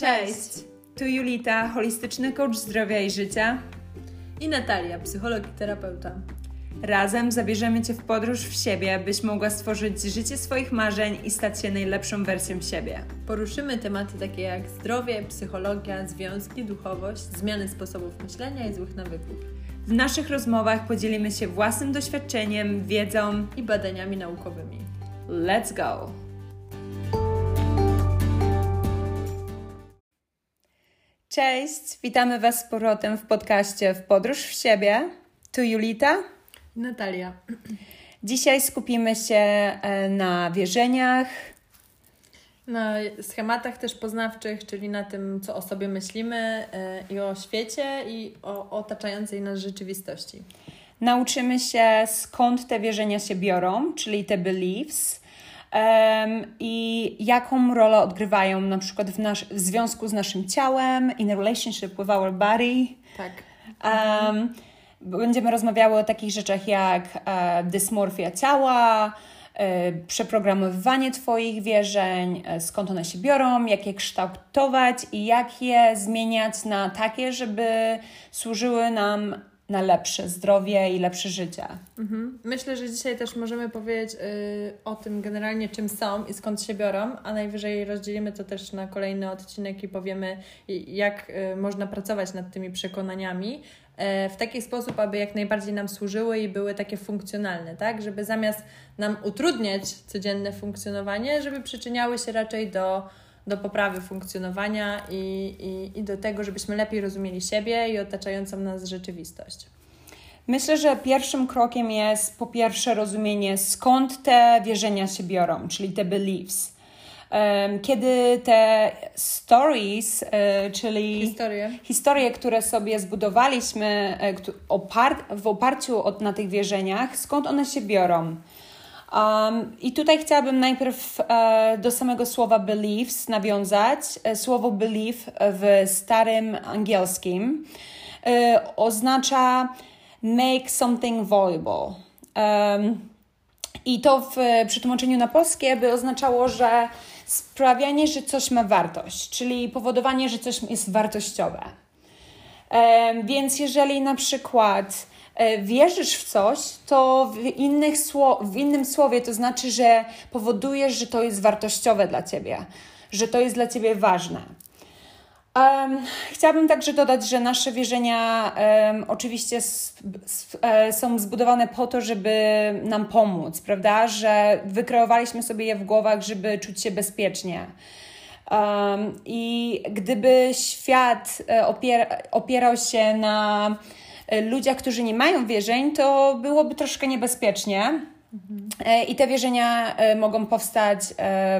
Cześć! Tu Julita, holistyczny coach zdrowia i życia. I Natalia, psycholog i terapeuta. Razem zabierzemy Cię w podróż w siebie, byś mogła stworzyć życie swoich marzeń i stać się najlepszą wersją siebie. Poruszymy tematy takie jak zdrowie, psychologia, związki, duchowość, zmiany sposobów myślenia i złych nawyków. W naszych rozmowach podzielimy się własnym doświadczeniem, wiedzą i badaniami naukowymi. Let's go! Cześć, witamy Was z powrotem w podcaście W Podróż w Siebie. Tu Julita. Natalia. Dzisiaj skupimy się e, na wierzeniach. Na schematach też poznawczych, czyli na tym, co o sobie myślimy e, i o świecie i o otaczającej nas rzeczywistości. Nauczymy się, skąd te wierzenia się biorą, czyli te beliefs i jaką rolę odgrywają na przykład w, nasz, w związku z naszym ciałem, in a relationship with our body. Tak. Um, będziemy rozmawiały o takich rzeczach jak e, dysmorfia ciała, e, przeprogramowywanie Twoich wierzeń, e, skąd one się biorą, jak je kształtować i jak je zmieniać na takie, żeby służyły nam na lepsze zdrowie i lepsze życie. Mhm. Myślę, że dzisiaj też możemy powiedzieć y, o tym generalnie, czym są i skąd się biorą, a najwyżej rozdzielimy to też na kolejny odcinek i powiemy, jak y, można pracować nad tymi przekonaniami y, w taki sposób, aby jak najbardziej nam służyły i były takie funkcjonalne, tak? Żeby zamiast nam utrudniać codzienne funkcjonowanie, żeby przyczyniały się raczej do do poprawy funkcjonowania i, i, i do tego, żebyśmy lepiej rozumieli siebie i otaczającą nas rzeczywistość. Myślę, że pierwszym krokiem jest po pierwsze rozumienie, skąd te wierzenia się biorą, czyli te beliefs. Kiedy te stories, e, czyli historie, historie które sobie zbudowaliśmy e, w oparciu na tych wierzeniach, skąd one się biorą? Um, I tutaj chciałabym najpierw e, do samego słowa beliefs nawiązać. E, słowo belief w starym angielskim e, oznacza make something valuable. Um, I to w przetłumaczeniu na polskie by oznaczało, że sprawianie, że coś ma wartość, czyli powodowanie, że coś jest wartościowe. Um, więc jeżeli na przykład E, wierzysz w coś, to w, innych w innym słowie to znaczy, że powodujesz, że to jest wartościowe dla ciebie, że to jest dla ciebie ważne. Um, chciałabym także dodać, że nasze wierzenia um, oczywiście e, są zbudowane po to, żeby nam pomóc, prawda? Że wykreowaliśmy sobie je w głowach, żeby czuć się bezpiecznie. Um, I gdyby świat e, opier opierał się na E, ludziach, którzy nie mają wierzeń, to byłoby troszkę niebezpiecznie. Mhm. I te wierzenia e, mogą powstać,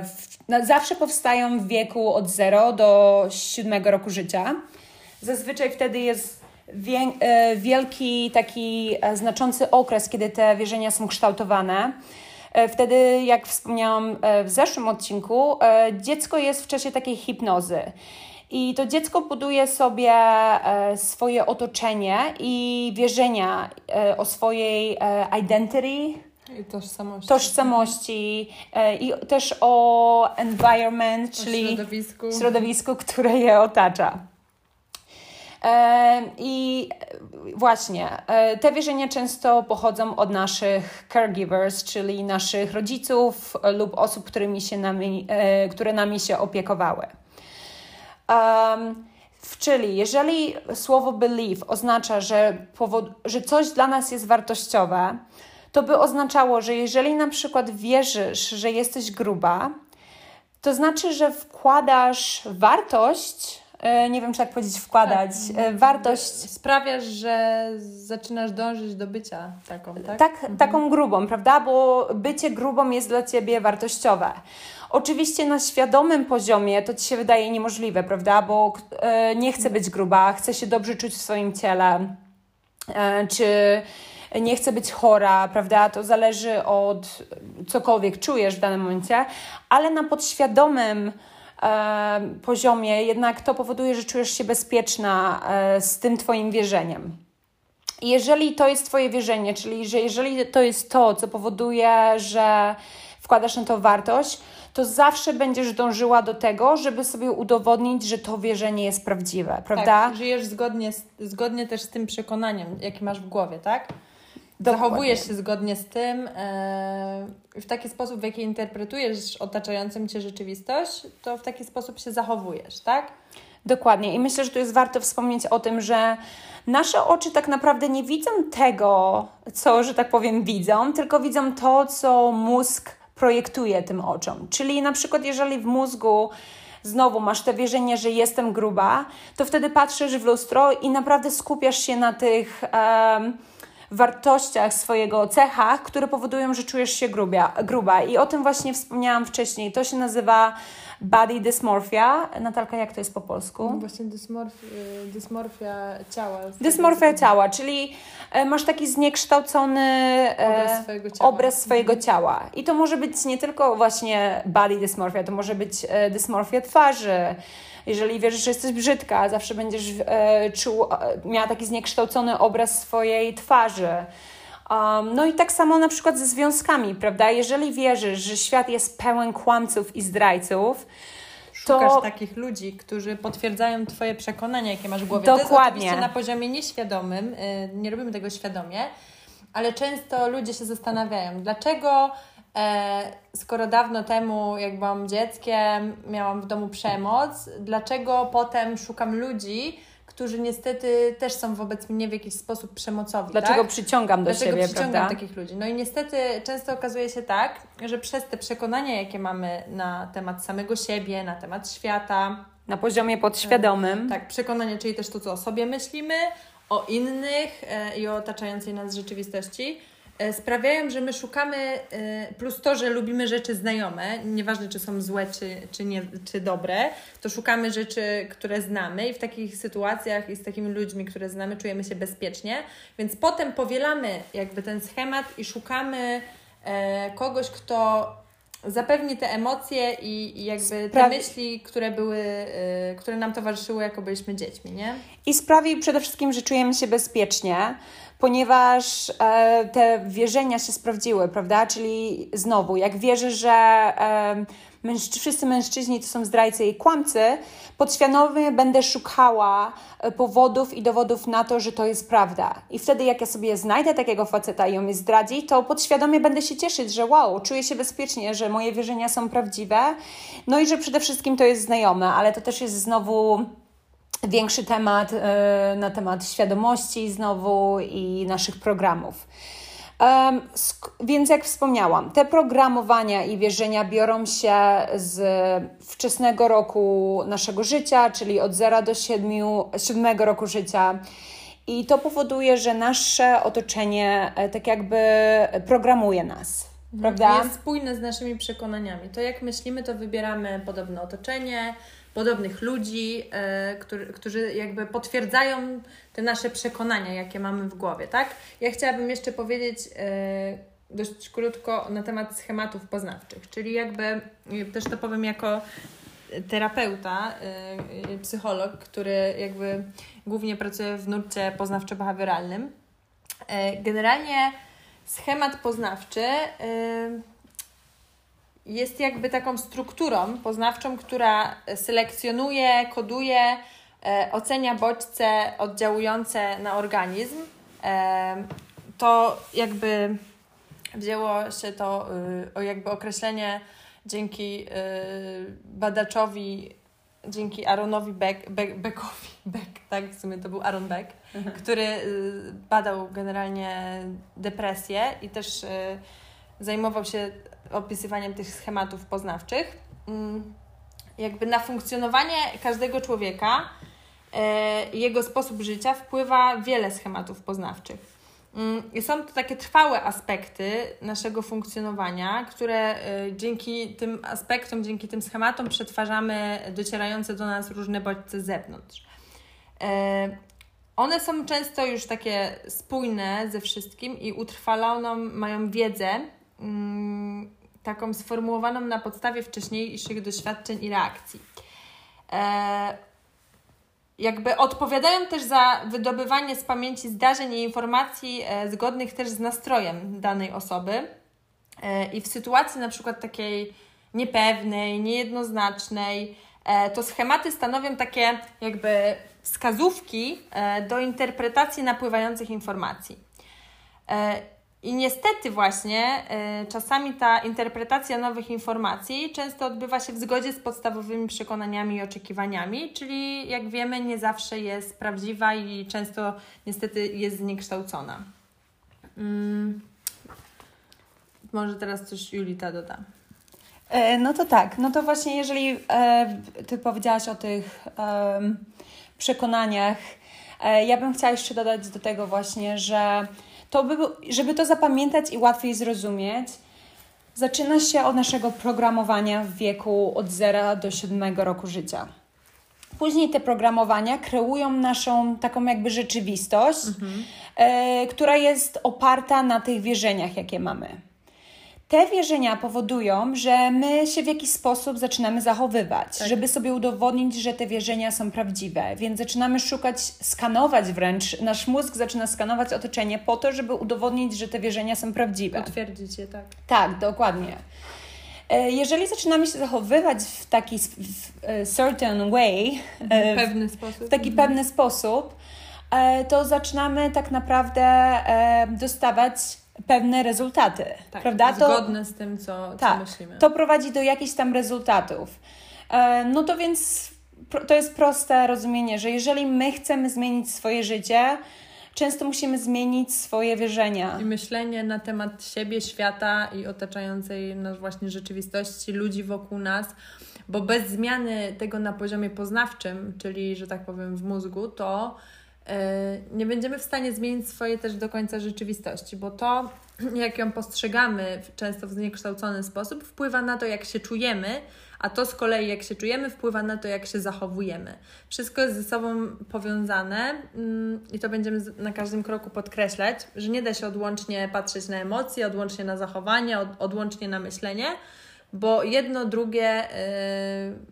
w, no, zawsze powstają w wieku od 0 do 7 roku życia. Zazwyczaj wtedy jest wielki, taki znaczący okres, kiedy te wierzenia są kształtowane. Wtedy, jak wspomniałam w zeszłym odcinku, dziecko jest w czasie takiej hipnozy. I to dziecko buduje sobie e, swoje otoczenie i wierzenia e, o swojej e, identity, i tożsamości. tożsamości i też o environment, o czyli środowisku. środowisku, które je otacza. I właśnie, te wierzenia często pochodzą od naszych caregivers, czyli naszych rodziców lub osób, którymi się nami, które nami się opiekowały. Um, czyli jeżeli słowo believe oznacza, że, powod, że coś dla nas jest wartościowe, to by oznaczało, że jeżeli na przykład wierzysz, że jesteś gruba, to znaczy, że wkładasz wartość, e, nie wiem czy tak powiedzieć, wkładać, tak. E, wartość. Sprawiasz, że zaczynasz dążyć do bycia taką, tak? tak mhm. Taką grubą, prawda? Bo bycie grubą jest dla ciebie wartościowe. Oczywiście na świadomym poziomie to ci się wydaje niemożliwe, prawda? Bo e, nie chcę być gruba, chcę się dobrze czuć w swoim ciele, e, czy nie chcę być chora, prawda? To zależy od cokolwiek czujesz w danym momencie, ale na podświadomym e, poziomie jednak to powoduje, że czujesz się bezpieczna z tym Twoim wierzeniem. Jeżeli to jest Twoje wierzenie, czyli że jeżeli to jest to, co powoduje, że wkładasz na to wartość, to zawsze będziesz dążyła do tego, żeby sobie udowodnić, że to wierzenie jest prawdziwe, prawda? Tak, żyjesz zgodnie, z, zgodnie też z tym przekonaniem, jakie masz w głowie, tak? Dokładnie. Zachowujesz się zgodnie z tym, e, w taki sposób, w jaki interpretujesz otaczającą cię rzeczywistość, to w taki sposób się zachowujesz, tak? Dokładnie. I myślę, że tu jest warto wspomnieć o tym, że nasze oczy tak naprawdę nie widzą tego, co, że tak powiem, widzą, tylko widzą to, co mózg projektuje tym oczom. Czyli na przykład, jeżeli w mózgu znowu masz te wierzenie, że jestem gruba, to wtedy patrzysz w lustro i naprawdę skupiasz się na tych. Um, wartościach swojego cechach, które powodują, że czujesz się grubia, gruba. I o tym właśnie wspomniałam wcześniej. To się nazywa body dysmorphia. Natalka, jak to jest po polsku? No właśnie dysmorf, y, dysmorfia ciała. Dysmorfia ciała, czyli e, masz taki zniekształcony e, obraz swojego ciała. Obraz swojego mhm. ciała. I to może być nie tylko właśnie body dysmorfia, to może być e, dysmorfia twarzy, jeżeli wierzysz, że jesteś brzydka, zawsze będziesz e, czuł, e, miała taki zniekształcony obraz swojej twarzy. Um, no i tak samo na przykład ze związkami, prawda? Jeżeli wierzysz, że świat jest pełen kłamców i zdrajców, Szukasz to... takich ludzi, którzy potwierdzają Twoje przekonania, jakie masz w głowie. Dokładnie. To jest na poziomie nieświadomym, yy, nie robimy tego świadomie, ale często ludzie się zastanawiają, dlaczego E, skoro dawno temu, jak byłam dzieckiem, miałam w domu przemoc, dlaczego potem szukam ludzi, którzy niestety też są wobec mnie w jakiś sposób przemocowi. Dlaczego tak? przyciągam do Dlaczego siebie, przyciągam prawda? takich ludzi. No i niestety często okazuje się tak, że przez te przekonania, jakie mamy na temat samego siebie, na temat świata. Na poziomie podświadomym. Tak, przekonania, czyli też to, co o sobie myślimy, o innych e, i o otaczającej nas rzeczywistości E, sprawiają, że my szukamy, e, plus to, że lubimy rzeczy znajome, nieważne czy są złe, czy, czy, nie, czy dobre, to szukamy rzeczy, które znamy i w takich sytuacjach i z takimi ludźmi, które znamy, czujemy się bezpiecznie, więc potem powielamy jakby ten schemat i szukamy e, kogoś, kto zapewni te emocje i, i jakby te myśli, które były, które nam towarzyszyły, jako byliśmy dziećmi, nie? I sprawi przede wszystkim, że czujemy się bezpiecznie, ponieważ e, te wierzenia się sprawdziły, prawda? Czyli znowu, jak wierzę, że e, wszyscy mężczyźni to są zdrajcy i kłamcy, podświadomie będę szukała e, powodów i dowodów na to, że to jest prawda. I wtedy, jak ja sobie znajdę takiego faceta i on mnie zdradzi, to podświadomie będę się cieszyć, że wow, czuję się bezpiecznie, że moje wierzenia są prawdziwe, no i że przede wszystkim to jest znajome, ale to też jest znowu większy temat e, na temat świadomości znowu i naszych programów. Um, więc jak wspomniałam, te programowania i wierzenia biorą się z wczesnego roku naszego życia, czyli od 0 do 7, 7 roku życia. I to powoduje, że nasze otoczenie e, tak jakby programuje nas. Mhm. Prawda? Jest spójne z naszymi przekonaniami. To jak myślimy, to wybieramy podobne otoczenie, podobnych ludzi, e, którzy, którzy jakby potwierdzają te nasze przekonania, jakie mamy w głowie, tak? Ja chciałabym jeszcze powiedzieć e, dość krótko na temat schematów poznawczych, czyli jakby e, też to powiem jako terapeuta, psycholog, który jakby głównie pracuje w nurcie poznawczo-behawioralnym. Generalnie schemat poznawczy jest jakby taką strukturą poznawczą, która selekcjonuje, koduje, e, ocenia bodźce oddziałujące na organizm. E, to jakby wzięło się to y, o jakby określenie dzięki y, badaczowi, dzięki Aaronowi Beck, Beck, Beckowi, Beck, tak, w sumie to był Aaron Beck, mhm. który y, badał generalnie depresję i też zajmował się opisywaniem tych schematów poznawczych. Mm, jakby na funkcjonowanie każdego człowieka e, jego sposób życia wpływa wiele schematów poznawczych. Mm, I są to takie trwałe aspekty naszego funkcjonowania, które e, dzięki tym aspektom, dzięki tym schematom przetwarzamy docierające do nas różne bodźce z zewnątrz. E, one są często już takie spójne ze wszystkim i utrwaloną mają wiedzę, mm, taką sformułowaną na podstawie wcześniejszych doświadczeń i reakcji. E, jakby odpowiadają też za wydobywanie z pamięci zdarzeń i informacji e, zgodnych też z nastrojem danej osoby. E, I w sytuacji na przykład takiej niepewnej, niejednoznacznej, e, to schematy stanowią takie jakby wskazówki e, do interpretacji napływających informacji. I niestety właśnie czasami ta interpretacja nowych informacji często odbywa się w zgodzie z podstawowymi przekonaniami i oczekiwaniami, czyli jak wiemy nie zawsze jest prawdziwa i często niestety jest zniekształcona. Mm. Może teraz coś Julita doda. E, no to tak, no to właśnie jeżeli e, Ty powiedziałaś o tych e, przekonaniach, ja bym chciała jeszcze dodać do tego właśnie, że to by, żeby to zapamiętać i łatwiej zrozumieć, zaczyna się od naszego programowania w wieku od 0 do 7 roku życia. Później te programowania kreują naszą taką jakby rzeczywistość, mhm. e, która jest oparta na tych wierzeniach, jakie mamy. Te wierzenia powodują, że my się w jakiś sposób zaczynamy zachowywać, tak. żeby sobie udowodnić, że te wierzenia są prawdziwe. Więc zaczynamy szukać, skanować wręcz. Nasz mózg zaczyna skanować otoczenie po to, żeby udowodnić, że te wierzenia są prawdziwe. Potwierdzić je, tak. Tak, dokładnie. E, jeżeli zaczynamy się zachowywać w taki w e, certain way, e, w pewny sposób, w taki mhm. pewny sposób, to zaczynamy tak naprawdę dostawać pewne rezultaty. Tak, prawda? Zgodne z tym, co, co tak, myślimy. To prowadzi do jakichś tam rezultatów. No to więc to jest proste rozumienie, że jeżeli my chcemy zmienić swoje życie, często musimy zmienić swoje wierzenia. I myślenie na temat siebie, świata i otaczającej nas właśnie rzeczywistości, ludzi wokół nas, bo bez zmiany tego na poziomie poznawczym, czyli, że tak powiem, w mózgu, to nie będziemy w stanie zmienić swojej też do końca rzeczywistości, bo to, jak ją postrzegamy, często w zniekształcony sposób, wpływa na to, jak się czujemy a to z kolei, jak się czujemy, wpływa na to, jak się zachowujemy. Wszystko jest ze sobą powiązane mm, i to będziemy na każdym kroku podkreślać, że nie da się odłącznie patrzeć na emocje, odłącznie na zachowanie, odłącznie na myślenie, bo jedno, drugie y,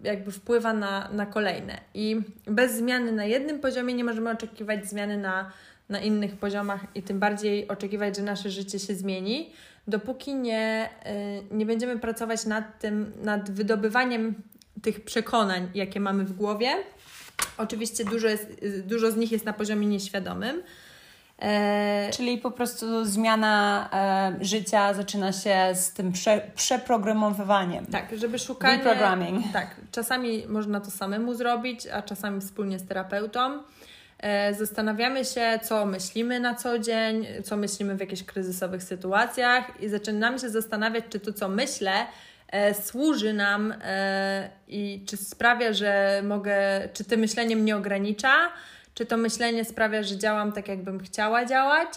jakby wpływa na, na kolejne. I bez zmiany na jednym poziomie nie możemy oczekiwać zmiany na, na innych poziomach i tym bardziej oczekiwać, że nasze życie się zmieni dopóki nie, y, nie będziemy pracować nad tym, nad wydobywaniem tych przekonań, jakie mamy w głowie. Oczywiście dużo, jest, dużo z nich jest na poziomie nieświadomym. E... Czyli po prostu zmiana e, życia zaczyna się z tym prze, przeprogramowywaniem. Tak, żeby szukać. Tak, czasami można to samemu zrobić, a czasami wspólnie z terapeutą. E, zastanawiamy się, co myślimy na co dzień, co myślimy w jakichś kryzysowych sytuacjach i zaczynamy się zastanawiać, czy to, co myślę, służy nam i czy sprawia, że mogę, czy to myślenie mnie ogranicza, czy to myślenie sprawia, że działam tak, jakbym chciała działać.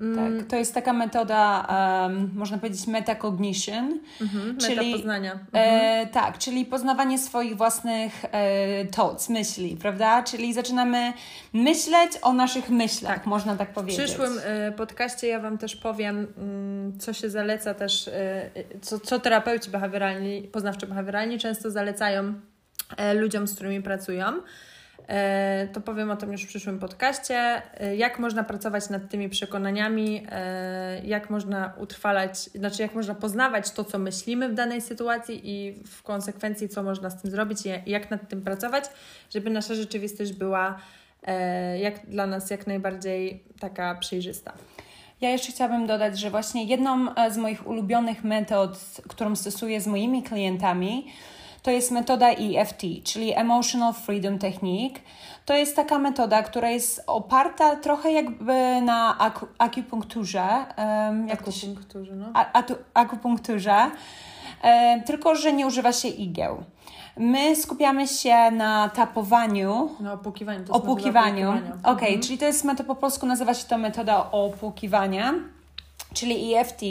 Mm. Tak, to jest taka metoda, um, można powiedzieć, metacognition, mhm, czyli poznania. E, mhm. tak, czyli poznawanie swoich własnych e, thoughts, myśli, prawda? Czyli zaczynamy myśleć o naszych myślach, tak. można tak powiedzieć. W przyszłym e, podcaście ja Wam też powiem, mm, co się zaleca też, e, co, co terapeuci behawioralni, poznawczo-behawioralni często zalecają e, ludziom, z którymi pracują. E, to powiem o tym już w przyszłym podcaście. E, jak można pracować nad tymi przekonaniami, e, jak można utrwalać, znaczy jak można poznawać to, co myślimy w danej sytuacji i w konsekwencji, co można z tym zrobić i jak nad tym pracować, żeby nasza rzeczywistość była jak dla nas jak najbardziej taka przejrzysta. Ja jeszcze chciałabym dodać, że właśnie jedną z moich ulubionych metod, którą stosuję z moimi klientami, to jest metoda EFT, czyli Emotional Freedom Technique. To jest taka metoda, która jest oparta trochę jakby na aku akupunkturze. Um, akupunkturze, no. akupunkturze, um, tylko że nie używa się igieł. My skupiamy się na tapowaniu. Na opłukiwaniu. Opłukiwaniu. Okej, okay, mhm. czyli to jest metoda, po polsku nazywa się to metoda opłukiwania, czyli EFT.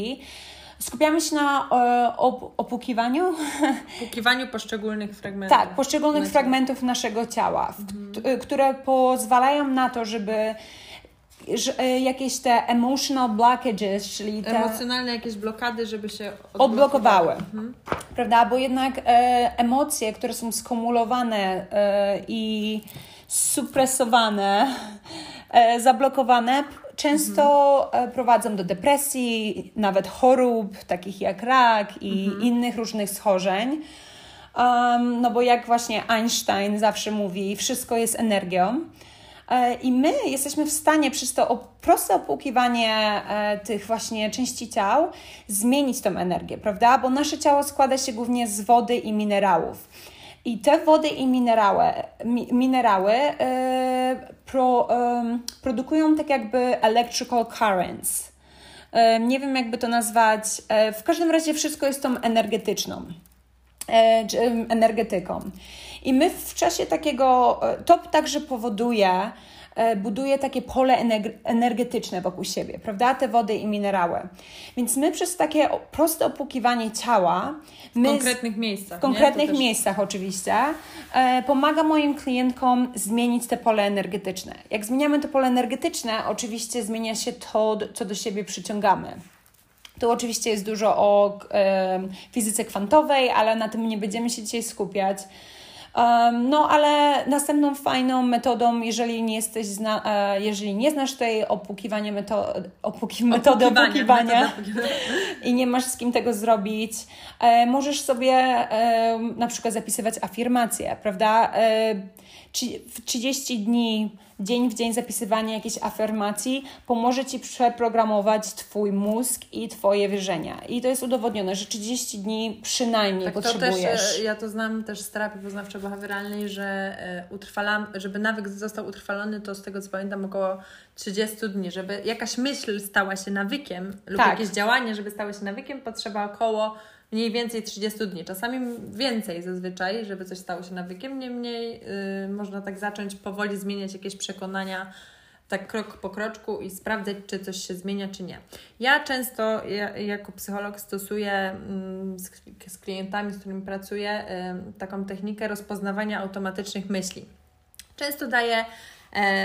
Skupiamy się na e, op opłukiwaniu. Opłukiwaniu poszczególnych fragmentów. Tak, poszczególnych fragmentów naszego ciała, mhm. które pozwalają na to, żeby że, e, jakieś te emotional blockages, czyli te emocjonalne jakieś blokady, żeby się odblokowały. odblokowały mhm. Prawda? Bo jednak e, emocje, które są skumulowane e, i supresowane, e, zablokowane, często mhm. prowadzą do depresji, nawet chorób takich jak rak i mhm. innych różnych schorzeń. Um, no bo jak właśnie Einstein zawsze mówi, wszystko jest energią. E, I my jesteśmy w stanie przez to proste opłukiwanie e, tych właśnie części ciał zmienić tą energię, prawda? Bo nasze ciało składa się głównie z wody i minerałów. I te wody i minerały, mi, minerały e, pro, produkują tak jakby electrical currents. nie wiem, jakby to nazwać. w każdym razie wszystko jest tą energetyczną energetyką. I my w czasie takiego, e, to także powoduje, e, buduje takie pole energetyczne wokół siebie, prawda? Te wody i minerały. Więc my przez takie proste opłukiwanie ciała. W konkretnych miejscach. W konkretnych też... miejscach, oczywiście. E, pomaga moim klientkom zmienić te pole energetyczne. Jak zmieniamy to pole energetyczne, oczywiście zmienia się to, co do siebie przyciągamy. Tu oczywiście jest dużo o e, fizyce kwantowej, ale na tym nie będziemy się dzisiaj skupiać. Um, no, ale następną fajną metodą, jeżeli nie jesteś zna, e, jeżeli nie znasz tej opłukiwania meto, opłuki, metody opłukiwania i nie masz z kim tego zrobić, e, możesz sobie e, na przykład zapisywać afirmacje, prawda? E, w 30 dni dzień w dzień zapisywanie jakiejś afirmacji pomoże Ci przeprogramować Twój mózg i Twoje wierzenia. I to jest udowodnione, że 30 dni przynajmniej tak, potrzebujesz. To też, ja to znam też z terapii poznawczo-behawioralnej, że e, utrwalam, żeby nawyk został utrwalony, to z tego co pamiętam około 30 dni, żeby jakaś myśl stała się nawykiem lub tak. jakieś działanie, żeby stało się nawykiem, potrzeba około mniej więcej 30 dni, czasami więcej zazwyczaj, żeby coś stało się nawykiem, niemniej yy, można tak zacząć powoli zmieniać jakieś przekonania, tak krok po kroczku i sprawdzać, czy coś się zmienia, czy nie. Ja często ja, jako psycholog stosuję yy, z, z, klientami, z którymi pracuję, yy, taką technikę rozpoznawania automatycznych myśli. Często daję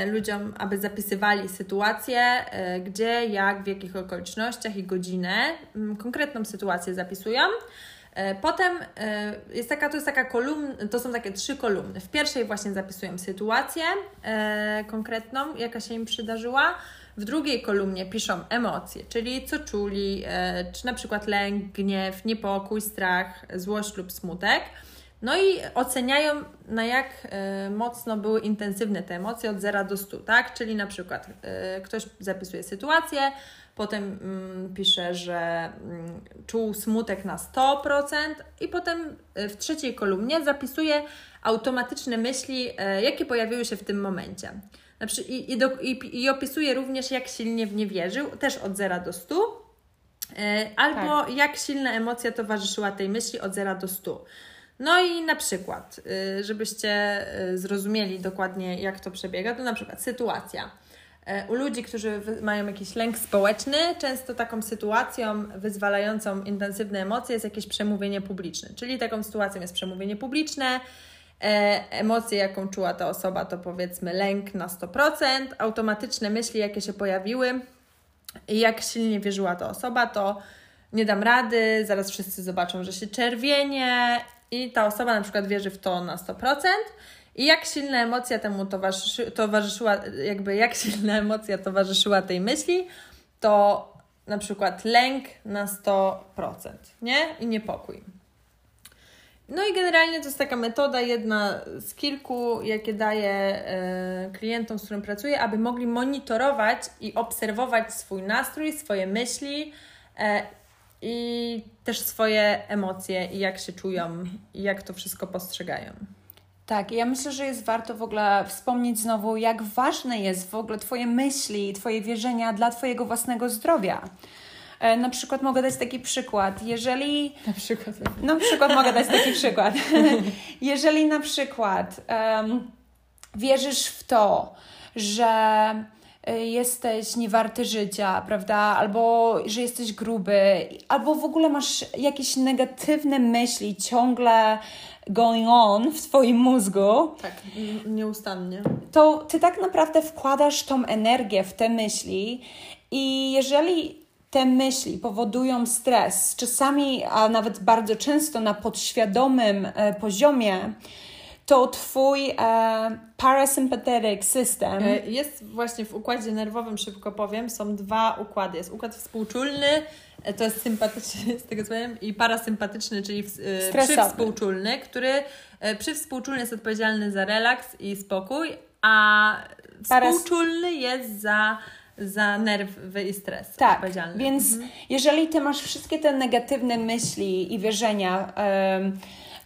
ludziom, aby zapisywali sytuację, e, gdzie, jak, w jakich okolicznościach i godzinę, mm, konkretną sytuację zapisują. E, potem jest taka, to jest taka kolumna, to są takie trzy kolumny. W pierwszej właśnie zapisują sytuację konkretną, jaka się im przydarzyła. W drugiej kolumnie piszą emocje, czyli co czuli, czy na przykład lęk, gniew, niepokój, strach, złość lub smutek. No i oceniają, na jak y, mocno były intensywne te emocje od 0 do 100, tak? Czyli na przykład y, ktoś zapisuje sytuację, potem y, pisze, że y, czuł smutek na 100% i potem y, w trzeciej kolumnie zapisuje automatyczne myśli, jakie pojawiły się w tym momencie. I, i, do, i, I opisuje również, jak silnie w nie wierzył, też od 0 do 100, albo tak. jak silna emocja towarzyszyła tej myśli od 0 do 100. No i na przykład, y, żebyście y, zrozumieli dokładnie, jak to przebiega, to na przykład sytuacja. Y, u ludzi, którzy mają jakiś lęk społeczny, często taką sytuacją wyzwalającą intensywne emocje jest jakieś przemówienie publiczne. Czyli taką sytuacją jest przemówienie publiczne, emocje, jaką czuła ta osoba, to powiedzmy lęk na 100%, automatyczne myśli, jakie się pojawiły i jak silnie wierzyła ta osoba, to nie dam rady, zaraz wszyscy zobaczą, że się czerwienie i ta osoba na przykład wierzy w to na 100%. I jak silna emocja temu towarzyszy, towarzyszyła, jakby jak silna emocja towarzyszyła tej myśli, to na przykład lęk na 100%, nie? I niepokój. No i generalnie to jest taka metoda, jedna z kilku, jakie daję y, klientom, z którym pracuję, aby mogli monitorować i obserwować swój nastrój, swoje myśli y, i też swoje emocje i jak się czują i jak to wszystko postrzegają. Tak, ja myślę, że jest warto w ogóle wspomnieć znowu, jak ważne jest w ogóle Twoje myśli, Twoje wierzenia dla Twojego własnego zdrowia. E, na przykład mogę dać taki przykład. Jeżeli. Na przykład. Na przykład mogę dać taki przykład. Jeżeli na przykład um, wierzysz w to, że jesteś niewarty życia, prawda? Albo że jesteś gruby, albo w ogóle masz jakieś negatywne myśli ciągle going on w Twoim mózgu. Tak, nieustannie. To Ty tak naprawdę wkładasz tą energię w te myśli i jeżeli te myśli powodują stres, czasami, a nawet bardzo często na podświadomym e, poziomie, to twój e, parasympathetic system. E, jest właśnie w układzie nerwowym, szybko powiem, są dwa układy. Jest układ współczulny, e, to jest sympatyczny, z tego co powiem, i parasympatyczny, czyli e, przywspółczulny, który przywspółczulny jest odpowiedzialny za relaks i spokój, a współczulny jest za za nerwy i stres tak. Więc mhm. jeżeli ty masz wszystkie te negatywne myśli i wierzenia um,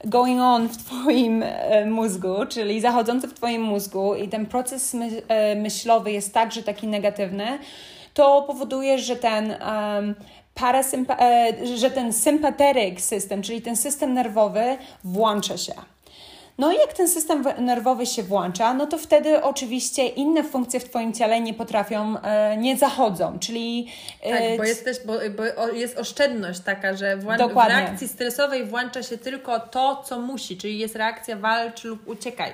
going on w Twoim e, mózgu, czyli zachodzące w Twoim mózgu i ten proces e, myślowy jest także taki negatywny, to powoduje, że ten um, parasympa- e, że ten sympathetic system, czyli ten system nerwowy włącza się. No i jak ten system nerwowy się włącza, no to wtedy oczywiście inne funkcje w Twoim ciele nie potrafią, e, nie zachodzą, czyli... E, tak, bo jest też, bo, bo jest oszczędność taka, że w reakcji stresowej włącza się tylko to, co musi, czyli jest reakcja walcz lub uciekaj.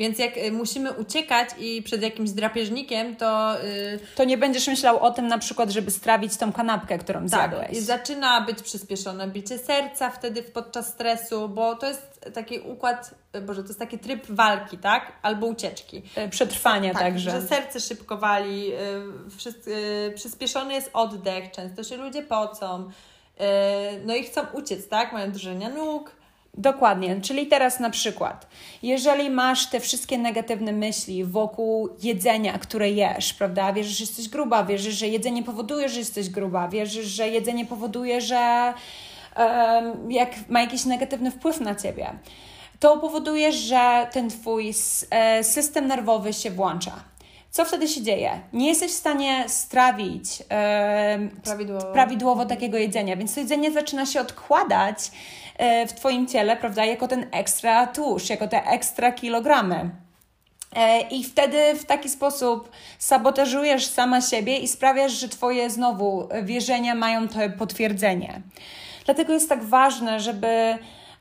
Więc jak y, musimy uciekać i przed jakimś drapieżnikiem, to. Yy, to nie będziesz myślał o tym na przykład, żeby strawić tą kanapkę, którą tak, zjadłeś. I zaczyna być przyspieszone bicie serca wtedy podczas stresu, bo to jest taki układ, boże, to jest taki tryb walki, tak? Albo ucieczki. E, przetrwania tak, także. Że serce szybko wali, yy, wszyscy, przyspieszony jest oddech, często się ludzie pocą. No i chcą uciec, tak? Mają drżenia nóg Dokładnie, czyli teraz na przykład, jeżeli masz te wszystkie negatywne myśli wokół jedzenia, które jesz, prawda? Wierzysz, że jesteś gruba, wierzysz, że jedzenie powoduje, że jesteś gruba, wierzysz, że jedzenie powoduje, że jak ma jakiś negatywny wpływ na ciebie. To powoduje, że ten twój e, system nerwowy się włącza. Co wtedy się dzieje? Nie jesteś w stanie strawić prawidłowo. prawidłowo takiego jedzenia, więc to jedzenie zaczyna się odkładać E, w Twoim ciele, prawda, jako ten ekstra tłuszcz, jako te ekstra kilogramy. E, I wtedy w taki sposób sabotażujesz sama siebie i sprawiasz, że Twoje znowu wierzenia mają to potwierdzenie. Dlatego jest tak ważne, żeby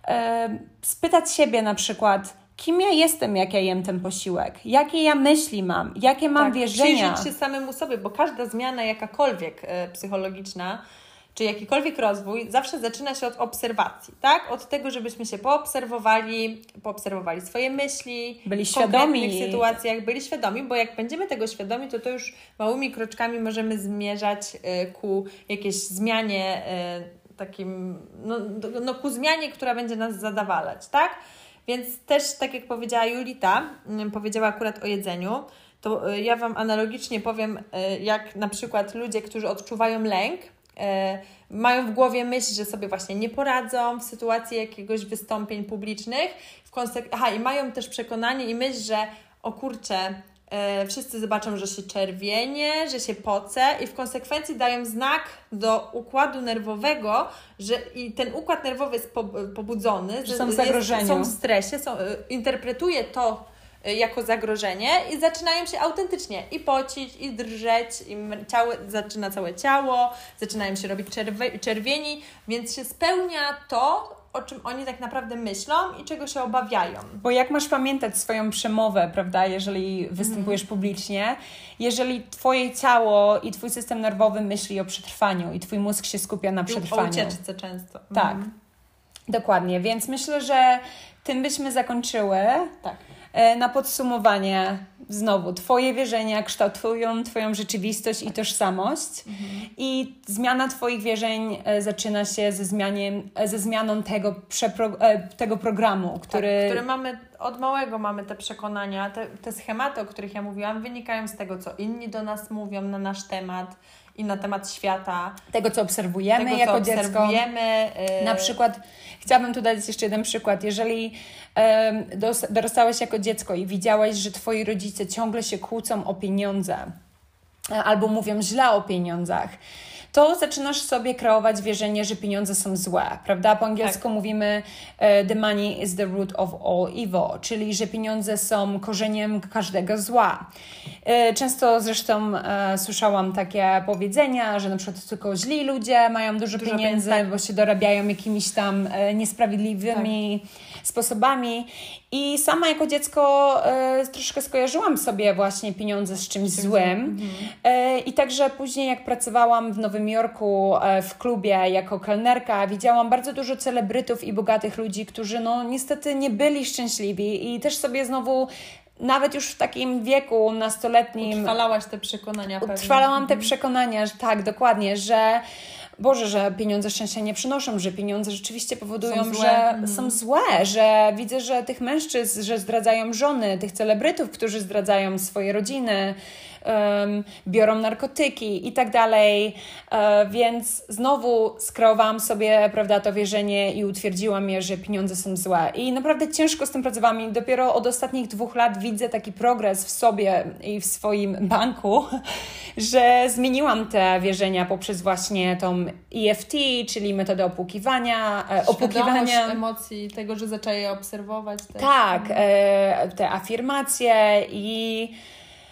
e, spytać siebie na przykład, kim ja jestem, jak ja jem ten posiłek, jakie ja myśli mam, jakie mam tak, wierzenia. Przyjrzeć się samemu sobie, bo każda zmiana jakakolwiek psychologiczna czy jakikolwiek rozwój zawsze zaczyna się od obserwacji, tak? Od tego, żebyśmy się poobserwowali, poobserwowali swoje myśli, byli świadomi. W konkretnych sytuacjach byli świadomi, bo jak będziemy tego świadomi, to to już małymi kroczkami możemy zmierzać y, ku jakiejś zmianie takim, no, no ku zmianie, która będzie nas zadawalać, tak? Więc też, tak jak powiedziała Julita, y, powiedziała akurat o jedzeniu, to ja Wam analogicznie powiem, jak na przykład ludzie, którzy odczuwają lęk, E, mają w głowie myśl, że sobie właśnie nie poradzą w sytuacji jakiegoś wystąpień publicznych. W konsek- Aha, i mają też przekonanie i myśl, że o kurczę, e, wszyscy zobaczą, że się czerwienie, że się poce i w konsekwencji dają znak do układu nerwowego, że i ten układ nerwowy jest pobudzony, że są w zagrożeniu. są w stresie, są, e, interpretuje to Y, jako zagrożenie i zaczynają się autentycznie i pocić, i drżeć, i ciało, zaczyna całe ciało, zaczynają się robić czerwieni, więc się spełnia to, o czym oni tak naprawdę myślą i czego się obawiają. Bo jak masz pamiętać swoją przemowę, prawda, jeżeli występujesz mm. publicznie, jeżeli Twoje ciało i Twój system nerwowy myśli o przetrwaniu i Twój mózg się skupia na przetrwaniu. O ucieczce często. Tak, mm. dokładnie. Więc myślę, że tym byśmy zakończyły. Tak. E, na podsumowanie, znowu, Twoje wierzenia kształtują Twoją rzeczywistość i tożsamość, mhm. i zmiana Twoich wierzeń e, zaczyna się ze, zmianie, e, ze zmianą tego, przepro, tego programu, tak, który... Tak, który mamy, od małego mamy te przekonania, te, te schematy, o których ja mówiłam, wynikają z tego, co inni do nas mówią na nasz temat i na temat świata. Tego, co obserwujemy tego, jako co dziecko. Obserwujemy, yy... Na przykład, chciałabym tu dać jeszcze jeden przykład. Jeżeli dorastałeś jako dziecko i widziałeś, że twoi rodzice ciągle się kłócą o pieniądze, albo mówią źle o pieniądzach, to zaczynasz sobie kreować wierzenie, że pieniądze są złe, prawda? Po angielsku tak. mówimy e, the money is the root of all evil, czyli że pieniądze są korzeniem każdego zła. E, często zresztą e, słyszałam takie powiedzenia, że na przykład tylko źli ludzie mają dużo, dużo pieniędzy, tak. bo się dorabiają jakimiś tam niesprawiedliwymi tak sposobami. I sama jako dziecko e, troszkę skojarzyłam sobie właśnie pieniądze z czymś złym. Mhm. E, I także później, jak pracowałam w nowym Jorku e, w klubie jako kelnerka widziałam bardzo dużo celebrytów i bogatych ludzi, którzy no niestety nie byli szczęśliwi i też sobie znowu nawet już w takim wieku nastoletnim. Utrwalałaś te przekonania. Utrwalałam te mhm. przekonania, że tak, dokładnie, że Boże, że pieniądze szczęścia nie przynoszą, że pieniądze rzeczywiście powodują, są że mm. są złe, że widzę, że tych mężczyzn, że zdradzają żony, tych celebrytów, którzy zdradzają swoje rodziny, um, biorą narkotyki i tak dalej. E, więc znowu skreowałam sobie prawda, to wierzenie i utwierdziłam je, że pieniądze są złe. I naprawdę ciężko z tym pracowałam i dopiero od ostatnich dwóch lat widzę taki progres w sobie i w swoim banku, że zmieniłam te wierzenia poprzez właśnie tą EFT, czyli metodę opłukiwania, e, opłukiwania. emocji, tego, że zaczęła je obserwować. Też. Tak, e, te afirmacje i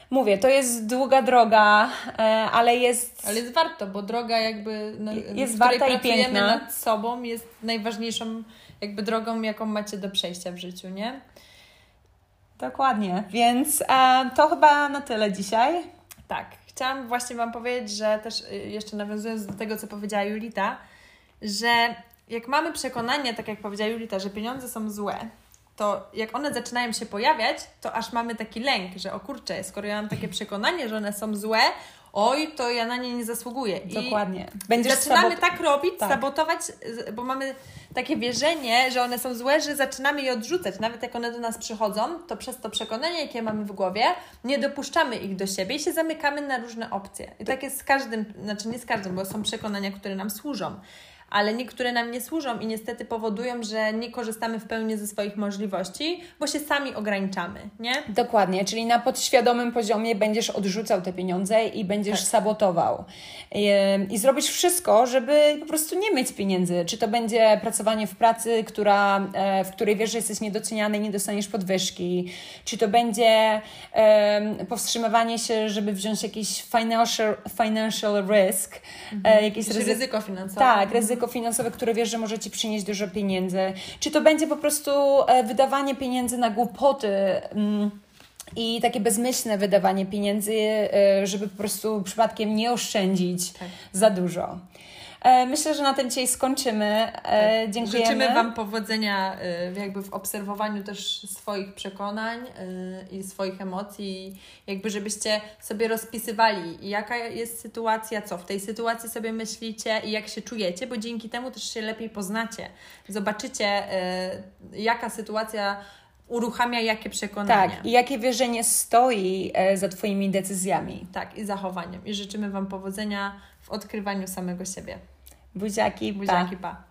mówię, to jest długa droga, e, ale jest. Ale jest warto, bo droga jakby. No, jest warta i piękna. nad sobą jest najważniejszą jakby drogą, jaką macie do przejścia w życiu, nie? Dokładnie. Więc e, to chyba na tyle dzisiaj. Tak. Chciałam właśnie Wam powiedzieć, że też y, jeszcze nawiązując do tego, co powiedziała Julita, że jak mamy przekonanie, tak jak powiedziała Julita, że pieniądze są złe, to jak one zaczynają się pojawiać, to aż mamy taki lęk, że o kurczę, skoro ja mam takie przekonanie, że one są złe, oj, to ja na nie nie zasługuję. I Dokładnie. Będziesz zaczynamy sabot... tak robić, tak. sabotować, bo mamy takie wierzenie, że one są złe, że zaczynamy je odrzucać. Nawet jak one do nas przychodzą, to przez to przekonanie, jakie mamy w głowie, nie dopuszczamy ich do siebie i się zamykamy na różne opcje. I tak jest z każdym, znaczy nie z każdym, bo są przekonania, które nam służą ale niektóre nam nie służą i niestety powodują, że nie korzystamy w pełni ze swoich możliwości, bo się sami ograniczamy, nie? Dokładnie, czyli na podświadomym poziomie będziesz odrzucał te pieniądze i będziesz tak. sabotował. I, I zrobisz wszystko, żeby po prostu nie mieć pieniędzy. Czy to będzie pracowanie w pracy, która, e, w której wiesz, że jesteś niedoceniany i nie dostaniesz podwyżki, czy to będzie um, powstrzymywanie się, żeby wziąć jakiś financial, financial risk, e, mhm. jakieś ryzyko, ryzyko finansowe. Tak, ryzyko ryzyko finansowe, które wiesz, że może Ci przynieść dużo pieniędzy? Czy to będzie po prostu e, wydawanie pieniędzy na głupoty? Mm, i takie bezmyślne wydawanie pieniędzy, e, żeby po prostu przypadkiem nie oszczędzić tak. za dużo. E, myślę, że na tym dzisiaj skończymy. E, tak. Dziękujemy. Życzymy Wam powodzenia e, jakby w obserwowaniu też swoich przekonań i swoich emocji, jakby żebyście sobie rozpisywali, jaka jest sytuacja, co w tej sytuacji sobie myślicie i jak się czujecie, bo dzięki temu też się lepiej poznacie. Zobaczycie, jaka sytuacja uruchamia jakie przekonania. Tak, i jakie wierzenie stoi za Twoimi decyzjami. Tak, i zachowaniem. I życzymy Wam powodzenia w odkrywaniu samego siebie. Buziaki, Buziaki, pa. pa.